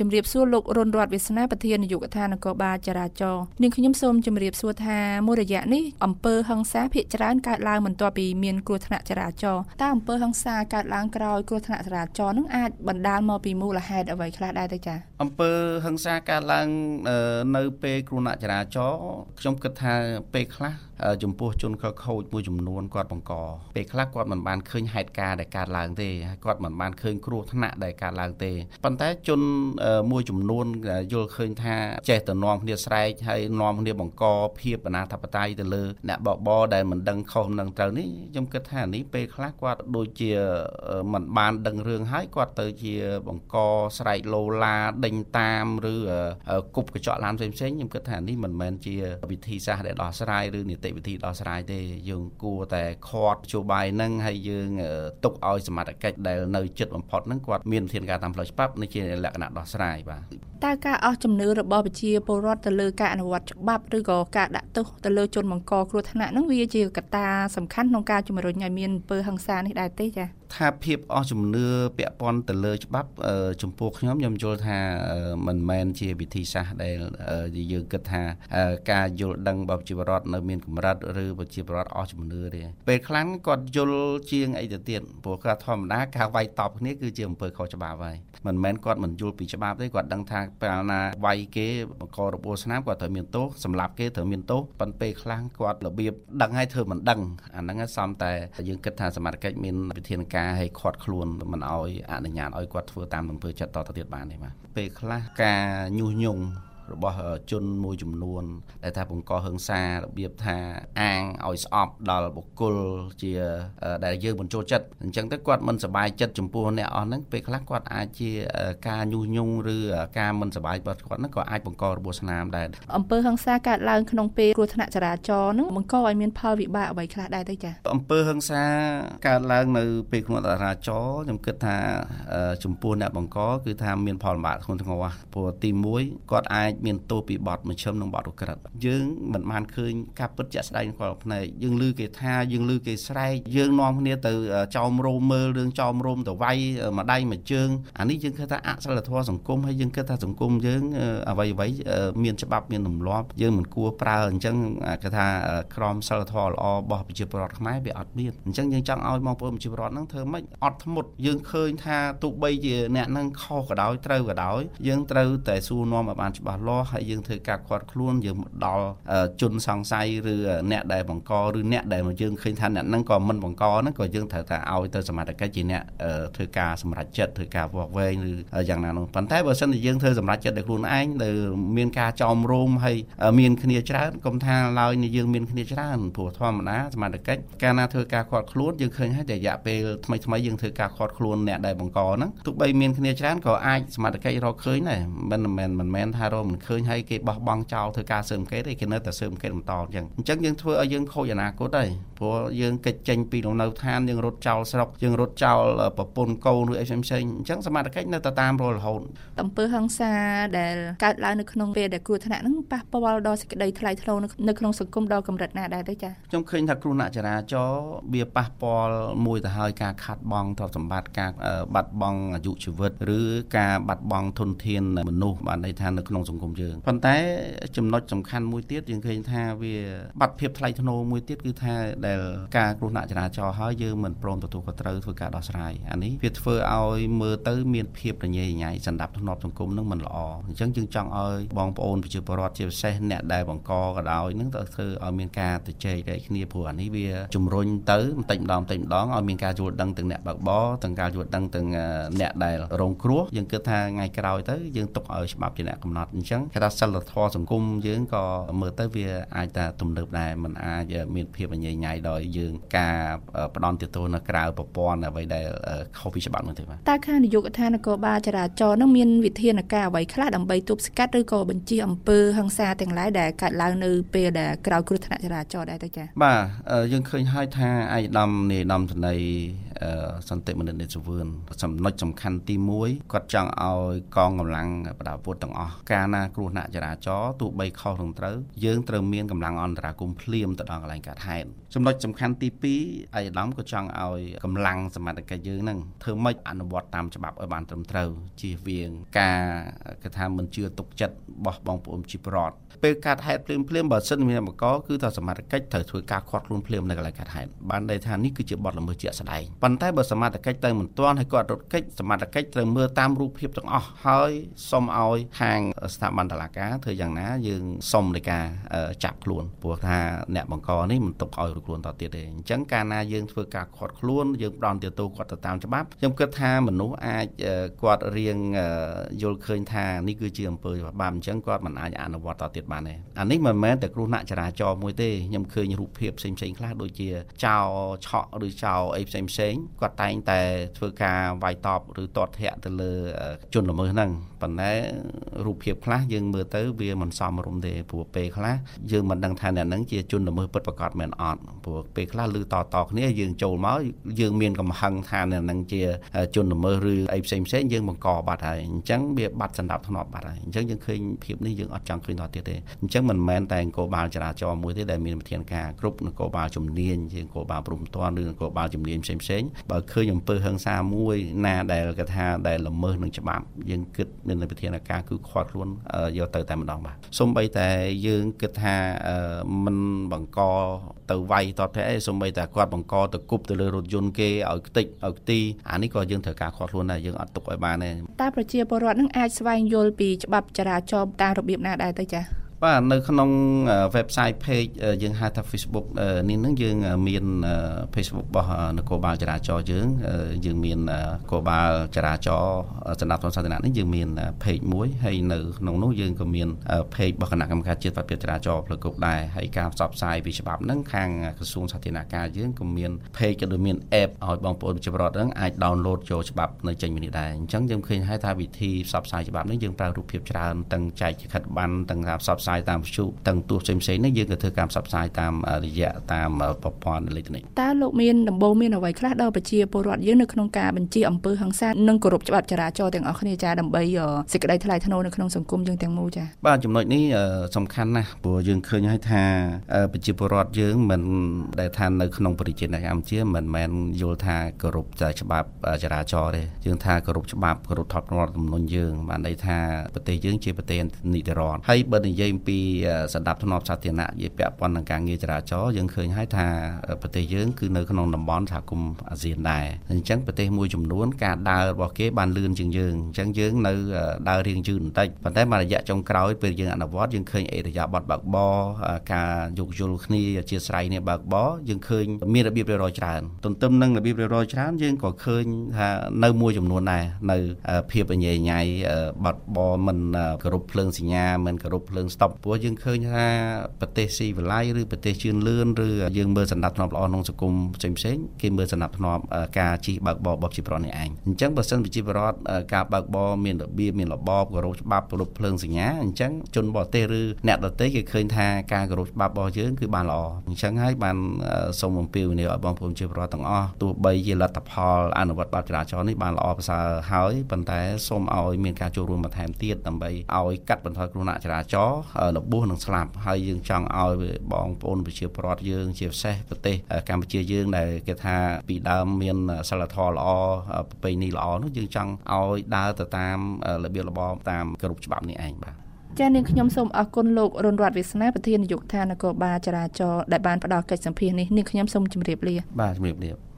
ជំរាបសួរលោករុនរតវាសនាប្រធាននាយកដ្ឋាននគរបាលចរាចរណ៍នាងខ្ញុំសូមជម្រាបសួរថាមួយរយៈនេះអំពើហិង្សាភាគច្រើនកើតឡើងបន្ទាប់ពីមានគ្រោះថ្នាក់ចរាចរណ៍តើអំពើហិង្សាកើតឡើងក្រោយគ្រោះថ្នាក់ចរាចរណ៍នឹងអាចបណ្ដាលមកពីមូលហេតុអ្វីខ្លះដែរទេចា៎អំពើហិង្សាកើតឡើងនៅពេលគ្រោះថ្នាក់ចរាចរណ៍ខ្ញុំគិតថាពេលខ្លះ ចំពោះជនខិលខូចមួយចំនួនគាត់បង្កពេលខ្លះគាត់មិនបានឃើញហេតុការណ៍ដែលកើតឡើងទេគាត់មិនបានឃើញគ្រោះថ្នាក់ដែលកើតឡើងទេប៉ុន្តែជនមួយចំនួនយល់ឃើញថាចេះតែនាំគ្នាស្រែកហើយនាំគ្នាបង្កភាពអនាធបត័យទៅលើអ្នកបបរដែលមិនដឹងខុសមិនដឹងត្រូវនេះខ្ញុំគិតថានេះពេលខ្លះគាត់ដូចជាមិនបានដឹងរឿងហើយគាត់ទៅជាបង្កស្រែកលោឡាដេញតាមឬគប់កញ្ចក់ឡានផ្សេងៗខ្ញុំគិតថានេះមិនមែនជាវិធីសាស្ត្រដែលដោះស្រាយឬនីតិវិធីដោះស្រាយទេ យើងគួរតែខាត់ជួបាយនឹងហើយយើងទុកឲ្យសមត្ថកិច្ចដែលនៅចិត្តបំផុតហ្នឹងគាត់មានវិធានការតាមផ្លូវច្បាប់នេះជាលក្ខណៈដោះស្រាយបាទតើការអស់ជំនឿរបស់ប្រជាពលរដ្ឋទៅលើការអនុវត្តច្បាប់ឬក៏ការដាក់ទោសទៅលើជនបង្កគ្រោះថ្នាក់ហ្នឹងវាជាកត្តាសំខាន់ក្នុងការជំរុញឲ្យមានអំពើហិង្សានេះដែរទេចា៎ ថាភាពអស់ជំនឿពាក់ព័ន្ធទៅលើច្បាប់ ចំពោះខ្ញុំខ្ញុំយល់ថាមិនមែនជាវិធីសាស្ត្រដែលយើងគិតថាការយល់ដឹងរបស់ប្រជាពលរដ្ឋនៅមានកម្រិតឬប្រជាពលរដ្ឋអស់ជំនឿទេពេលខ្លាំងគាត់យល់ជាងអីទៅទៀតព្រោះគាត់ធម្មតាការវាយតប់គ្នាគឺជាអំពើខុសច្បាប់ហើយ មិនមែនគាត់មិនយល់ពីច្បាប់ទេគាត់ដឹងថាពេលណាវាយគេបង្ករបួសស្នាមគាត់ត្រូវមានទោសសម្រាប់គេត្រូវមានទោសប៉ុន្តែពេលខ្លាំងគាត់របៀបដឹងហើយធ្វើមិនដឹងអាហ្នឹងសំតែយើងគិតថាសមាជិកមានវិធានការឲ្យខាត់ខ្លួនមិនឲ្យអនុញ្ញាតឲ្យគាត់ធ្វើតាមអំពើចិត្តតទៅទៀតបានទេបាទពេលខ្លះការញុះញង់ របស់ជនមួយចំនួន ដែលថាបង្កហិង្សារបៀបថាអាងឲ្យស្អប់ដល់បុគ្គលជាដែលយើងមិនចូលចិត្តអញ្ចឹងទៅគាត់មិនសប្បាយចិត្តចំពោះអ្នកអស់ហ្នឹងពេលខ្លះគាត់អាចជាការញុះញង់ឬការមិនសប្បាយរបស់គាត់ហ្នឹងក៏អាចបង្ករបួសស្នាមដែរអំពើហិង្សាកើតឡើងក្នុងពេលគ្រោះថ្នាក់ចរាចរណ៍ហ្នឹងបង្កឲ្យមានផលវិបាកអ្វីខ្លះដែរទេចា៎អំពើហិង្សាកើតឡើងនៅពេលគ្រោះថ្នាក់ចរាចរណ៍ខ្ញុំគិតថាចំពោះអ្នកបង្កគឺថាមានផលលំបាកធ្ងន់ធ្ងរព្រោះទី1គាត់អាចមានទោសពីបទមជ្ឈិមនិងបទឧក្រិដ្ឋយើងមិនបានឃើញការពិតជាក់ស្ដែងក្នុងភ្នែកយើងឮគេថាយើងឮគេស្រែកយើងនាំគ្នាទៅចោមរោមមើលរឿងចោមរោមទៅវាយមួយដៃមួយជើងអានេះយើងគិតថាអសិលធម៌សង្គមហើយយើងគិតថាសង្គមយើងអ្វីអ្វីមានច្បាប់មានទម្លាប់យើងមិនគួរប្រើអញ្ចឹងគេថាក្រមសិលធម៌ល្អរបស់ប្រជាពលរដ្ឋខ្មែរវាអត់មានអញ្ចឹងយើងចង់ឲ្យបងប្អូនប្រជាពលរដ្ឋហ្នឹងធ្វើម៉េចអត់ធ្មត់យើងឃើញថាទោះបីជាអ្នកហ្នឹងខុសក៏ដោយត្រូវក៏ដោយយើងត្រូវតែសួរនាំឲ្យបានច្បាស់លាស់ហើយយើងធ្វើការខាត់ខ្លួនយើងដល់ជនសង្ស័យឬអ្នកដែលបង្កឬអ្នកដែលយើងឃើញថាអ្នកហ្នឹងក៏មិនបង្កហ្នឹងក៏យើងត្រូវតែឲ្យទៅសមត្ថកិច្ចជាអ្នកធ្វើការសម្រេចចិត្តធ្វើការវាស់វែងឬយ៉ាងណានោះប៉ុន្តែបើសិនជាយើងធ្វើសម្រេចចិត្តដោយខ្លួនឯងដែលមានការចោមរោមហើយមានគ្នាច្រើនកុំថាឡើយយើងមានគ្នាច្រើនព្រោះធម្មតាសមត្ថកិច្ចកាលណាធ្វើការខាត់ខ្លួនយើងឃើញហើយតែរយៈពេលថ្មីថ្មីយើងធ្វើការខាត់ខ្លួនអ្នកដែលបង្កហ្នឹងទោះបីមានគ្នាច្រើនក៏អាចសមត្ថកិច្ចរកឃើញដែរមិនមែនមិនមែនថារកមិនឃើញហើយគេបោះបង់ចោលធ្វើការស៊ើបអង្កេតឯគេនៅតែស៊ើបអង្កេតបន្តអញ្ចឹងអញ្ចឹងយើងធ្វើឲ្យយើងខូចអនាគតហើយព្រោះយើងកិច្ចចេញពីលំនៅឋានយើងរត់ចោលស្រុកយើងរត់ចោលប្រពន្ធកូនឬអីផ្សេងផ្សេងអញ្ចឹងសមត្ថកិច្ចនៅតែតាមរលរហូតអំពើហិង្សាដែលកើតឡើងនៅក្នុងពេលដែលគ្រោះថ្នាក់ហ្នឹងប៉ះពាល់ដល់សេចក្តីថ្លៃថ្នូរនៅក្នុងសង្គមដល់កម្រិតណាដែរទេចា៎ខ្ញុំឃើញថាគ្រោះថ្នាក់ចរាចរណ៍វាប៉ះពាល់មួយទៅហើយការខាត់បងទ្រព្យសម្បត្តិការបាត់បង់អាយុជីវិតឬការបាត់បង់ធនធានមនុស្សបានន័យថានៅក្នុងសង្គមយើងប៉ុន្តែចំណុចសំខាន់មួយទៀតយើងឃើញថាវាបាត់ភាពថ្លៃថ្នូរមួយទៀតគឺថាដែលការគ្រោះថ្នាក់ចរាចរណ៍ហើយយើងមិនព្រមទទួលខុសត្រូវធ្វើការដោះស្រាយអានេះវាធ្វើឲ្យមើលទៅមានភាពរញ៉េរញ៉ៃសន្តិភាពសង្គមនឹងមិនល្អអញ្ចឹងយើងចង់ឲ្យបងប្អូនប្រជាពលរដ្ឋជាពិសេសអ្នកដែលបង្កក៏ដោយនឹងទៅធ្វើឲ្យមានការទៅជែកគ្នាព្រោះអានេះវាជំរុញទៅបន្តិចម្ដងបន្តិចម្ដងឲ្យមានការយល់ដឹងទាំងអ្នកបើកបរទាំងការយល់ដឹងទាំងអ្នកដែលរងគ្រោះយើងគិតថាថ្ងៃក្រោយទៅយើងទុកឲ្យច្បាប់ជាអ្នកកំណត់អញ្ចឹងគេថាសិលធម៌សង្គមយើងក៏មើលទៅវាអាចតែទំនើបដែរมันអាចមានភាពអញ្ញៃញ៉ៃដោយយើងការផ្ដន់ទោសនៅក្រៅប្រព័ន្ធអ្វីដែលខុសពីច្បាប់នោះទេបាទតើខាងនាយកដ្ឋាននគរបាលចរាចរណ៍នឹងមានវិធានការអ្វីខ្លះដើម្បីទប់ស្កាត់ឬក៏បញ្ជាអំពើហិង្សាទាំងឡាយដែលកើតឡើងនៅពេលដែលក្រោយគ្រោះថ្នាក់ចរាចរណ៍ដែរទៅចា៎បាទយើងឃើញហើយថាអាយដាមនាយដាមតន័យ សន្តិមនិតនេតសវឿនចំណុចសំខាន់ទី1គាត់ចង់ឲ្យកងកម្លាំងបដាពុទ្ធទាំងអស់កាលណាគ្រោះថ្នាក់ចរាចរណ៍ទោះបីខុសនឹងត្រូវយើងត្រូវមានកម្លាំងអន្តរាគមន៍ភ្លាមទៅដល់កន្លែងកើតហេតុចំណុចសំខាន់ទី2អាយដាមក៏ចង់ឲ្យកម្លាំងសមត្ថកិច្ចយើងនឹងធ្វើម៉េចអនុវត្តតាមច្បាប់ឲ្យបានត្រឹមត្រូវជៀសវាងការគេថាមិនជឿទុកចិត្តរបស់បងប្អូនជីប្រតពេលកាត់ហេតុភ្លាមភ្លាមបើសិនមានបកគឺថាសមត្ថកិច្ចត្រូវធ្វើការខាត់ខ្លួនភ្លាមនៅកន្លែងកាត់ហេតុបានន័យថានេះគឺជាបទល្មើសជាក់ស្ដែងប៉ុន្តែបើសមត្ថកិច្ចទៅមិនទាន់ហើយគាត់រត់កិច្ចសមត្ថកិច្ចត្រូវមើលតាមរូបភាពទាំងអស់ហើយសុំឲ្យខាងស្ថាប័នតុលាការធ្វើយ៉ាងណាយើងសុំនៃការចាប់ខ្លួនព្រោះថាអ្នកបង្កនេះមិនទុកឲ្យរត់ខ្លួនតទៀតទេអញ្ចឹងកាលណាយើងធ្វើការខាត់ខ្លួនយើងផ្ដន់ទាទោគាត់ទៅតាមច្បាប់ខ្ញុំគិតថាមនុស្សអាចគាត់រៀងយល់ឃើញថានេះគឺជាអំពើបាបអញ្ចឹងគាត់មិនអាចអនុវត្តតទៀតបានទេអានេះមិនមែនតែគ្រោះថ្នាក់ចរាចរណ៍មួយទេខ្ញុំឃើញរូបភាពផ្សេងផ្សេងខ្លះដូចជាចោលឆក់ឬចោលអីផ្សេងផ្សេងគាត់តែងតែធ្វើការវាយតបឬទាត់ធាក់ទៅលើជនល្មើសហ្នឹង ប៉ុន្តែរូបភាពខ្លះយើងមើលទៅវាមិនសមរម្យទេព្រោះពេលខ្លះយើងមិនដឹងថាអ្នកហ្នឹងជាជនល្មើសពិតប្រាកដមែនអត់ព្រោះពេលខ្លះឮតតគ្នាយើងចូលមកយើងមានកំហឹងថាអ្នកហ្នឹងជាជនល្មើសឬអីផ្សេងផ្សេងយើងបង្កបាត់ហើយអញ្ចឹងវាបាត់សន្តិភាពធ្នាប់បាត់ហើយអញ្ចឹងយើងឃើញភាពនេះយើងអត់ចង់ឃើញតទៀតទេអញ្ចឹងមិនមែនតែនគរបាលចរាចរណ៍មួយទេដែលមានវិធានការគ្រប់នគរបាលជំនាញជានគរបាលព្រំទាន់ឬនគរបាលជំនាញផ្សេងផ្សេងបើឃើញអំពើហិង្សាមួយណាដែលគេថាដែលល្មើសនឹងច្បាប់យើងគិតមានវិធានការគឺខាត់ខ្លួនយកទៅតែម្ដងបាទសូម្បីតែយើងគិតថាមិនបង្កទៅវាយតតអីសូម្បីតែគាត់បង្កទៅគប់ទៅលើរថយន្តគេឲ្យខ្ទេចឲ្យខ្ទីអានេះក៏យើងត្រូវការខាត់ខ្លួនដែរយើងអត់ទុកឲ្យបានទេតើប្រជាពលរដ្ឋនឹងអាចស្វែងយល់ពីច្បាប់ចរាចរណ៍តាមរបៀបណាដែរទៅចា៎ បាទនៅក្នុង website page យើងហៅថា Facebook នេះនឹងយើងមាន Facebook របស់នគរបាលចរាចរណ៍យើង យើងមាននគរបាលចរាចរណ៍សម្រាប់សាធារណៈនេះយើងមាន page មួយហើយនៅក្នុងនោះយើងក៏មាន page របស់គណៈកម្មការជាតិបព្វចរាចរណ៍ផ្លូវគោកដែរហើយការផ្សព្វផ្សាយពីច្បាប់ហ្នឹងខាងក្រសួងសាធារណការយើងក៏មាន page ក៏ដូចមាន app ឲ្យបងប្អូនប្រជាពលរដ្ឋហ្នឹងអាច download ចូលច្បាប់នៅចេញពីនេះដែរអញ្ចឹងយើងឃើញហើយថាវិធីផ្សព្វផ្សាយច្បាប់នេះយើងប្រើរូបភាពច្រើនទាំងចែកខិតប័ណ្ណទាំងការផ្សព្វផ្សាយតាមវិទ្យុទាំងទូផ្សេងផ្សេងនេះយើងក៏ធ្វើការផ្សព្វផ្សាយតាមរយៈតាមប្រព័ន្ធអេឡិចត្រូនិកតើលោកមានដំបូងមានអ្វីខ្លះដល់ប្រជាពលរដ្ឋយើងនៅក្នុងការបញ្ជាអំពើហិង្សានិងគោរពច្បាប់ចរាចរណ៍ទាំងអស់គ្នាចាដើម្បីសេចក្តីថ្លៃថ្នូរនៅក្នុងសង្គមយើងទាំងមូលចាបាទចំណុចនេះសំខាន់ណាស់ព្រោះយើងឃើញហើយថាប្រជាពលរដ្ឋយើងមិនដែលថានៅក្នុងប្រជាជាតិកម្ពុជាមិនមែនយល់ថាគោរពច្បាប់ចរាចរណ៍ទេយើងថាគោរពច្បាប់គោរពថតរដ្ឋទំនុនយើងបានន័យថាប្រទេសយើងជាប្រទេសនីតិរដ្ឋហើយបើនិយាយអំពីសន្តិភាពសាធារណៈនិយាយពាក់ព័ន្ធនឹងការងារចរាចរណ៍យើងឃើញហើយថាប្រទេសយើងគឺនៅក្នុងតំបន់សហគមន៍អាស៊ានដែរអញ្ចឹងប្រទេសមួយចំនួនការដើររបស់គេបានលឿនជាងយើងអញ្ចឹងយើងនៅដើររៀងយឺតបន្តិចប៉ុន្តែមករយៈចុងក្រោយពេលយើងអនុវត្តយើងឃើញអេរយាប័តបើកបរការយោគយល់គ្នាអធិស្ឋាននេះបើកបរយើងឃើញមានរបៀបរៀបរយច្រើនទន្ទឹមនឹងរបៀបរៀបរយច្រើនយើងក៏ឃើញថានៅមួយចំនួនដែរនៅភាពអញ្ញែញ៉ៃបាត់បរមិនគោរពភ្លើងសញ្ញាមិនគោរពភ្លើងស្តុបព្រោះយើងឃើញថាប្រទេសស៊ីវិល័យឬប្រទេសជឿនលឿនឬយើងមើលសន្តិភាពល្អក្នុងសង្គមផ្សេងផ្សេងគេមើលសន្តិភាពការជិះបើកបររបស់ជីប្រនេះឯងអញ្ចឹងបើសិនប្រជាពលរដ្ឋការបើកបរមានរបៀបមានរបបគោរពច្បាប់គោរពភ្លើងសញ្ញាអញ្ចឹងជនបរទេសឬអ្នកដទៃគេឃើញថាការគោរពច្បាប់របស់យើងគឺបានល្អអញ្ចឹងហើយបានសូមអំពាវនាវឲ្យបងប្អូនជាពលរដ្ឋទាំងអស់ទោះបីជាលទ្ធផលអនុវត្តបាត់ចរាចរណ៍នេះបានល្អប្រសើរហើយប៉ុន្តែសូមឲ្យមានការចូលរួមបន្ថែមទៀតដើម្បីឲ្យកាត់បន្ថយគ្រោះថ្នាក់ចរាចរណ៍របួសនិងស្លាប់ហើយយើងចង់ឲ្យបងប្អូនប្រជាពលរដ្ឋយើងជាពិសេសប្រទេសកម្ពុជាយើងដែលគេថាពីដើមមានសិលធម៌ល្អប្រពៃណីល្អនោះយើងចង់ឲ្យដើរទៅតាមរបៀបរបបតាមគ្រប់ច្បាប់នេះឯងបាទចា៎នាងខ្ញុំសូមអរគុណលោករុនរតវាសនាប្រធាននាយកដ្ឋាននគរបាលចរាចរណ៍ដែលបានផ្ដល់កិច្ចសម្ភារនេះនាងខ្ញុំសូមជម្រាបលាបាទជម្រាបលា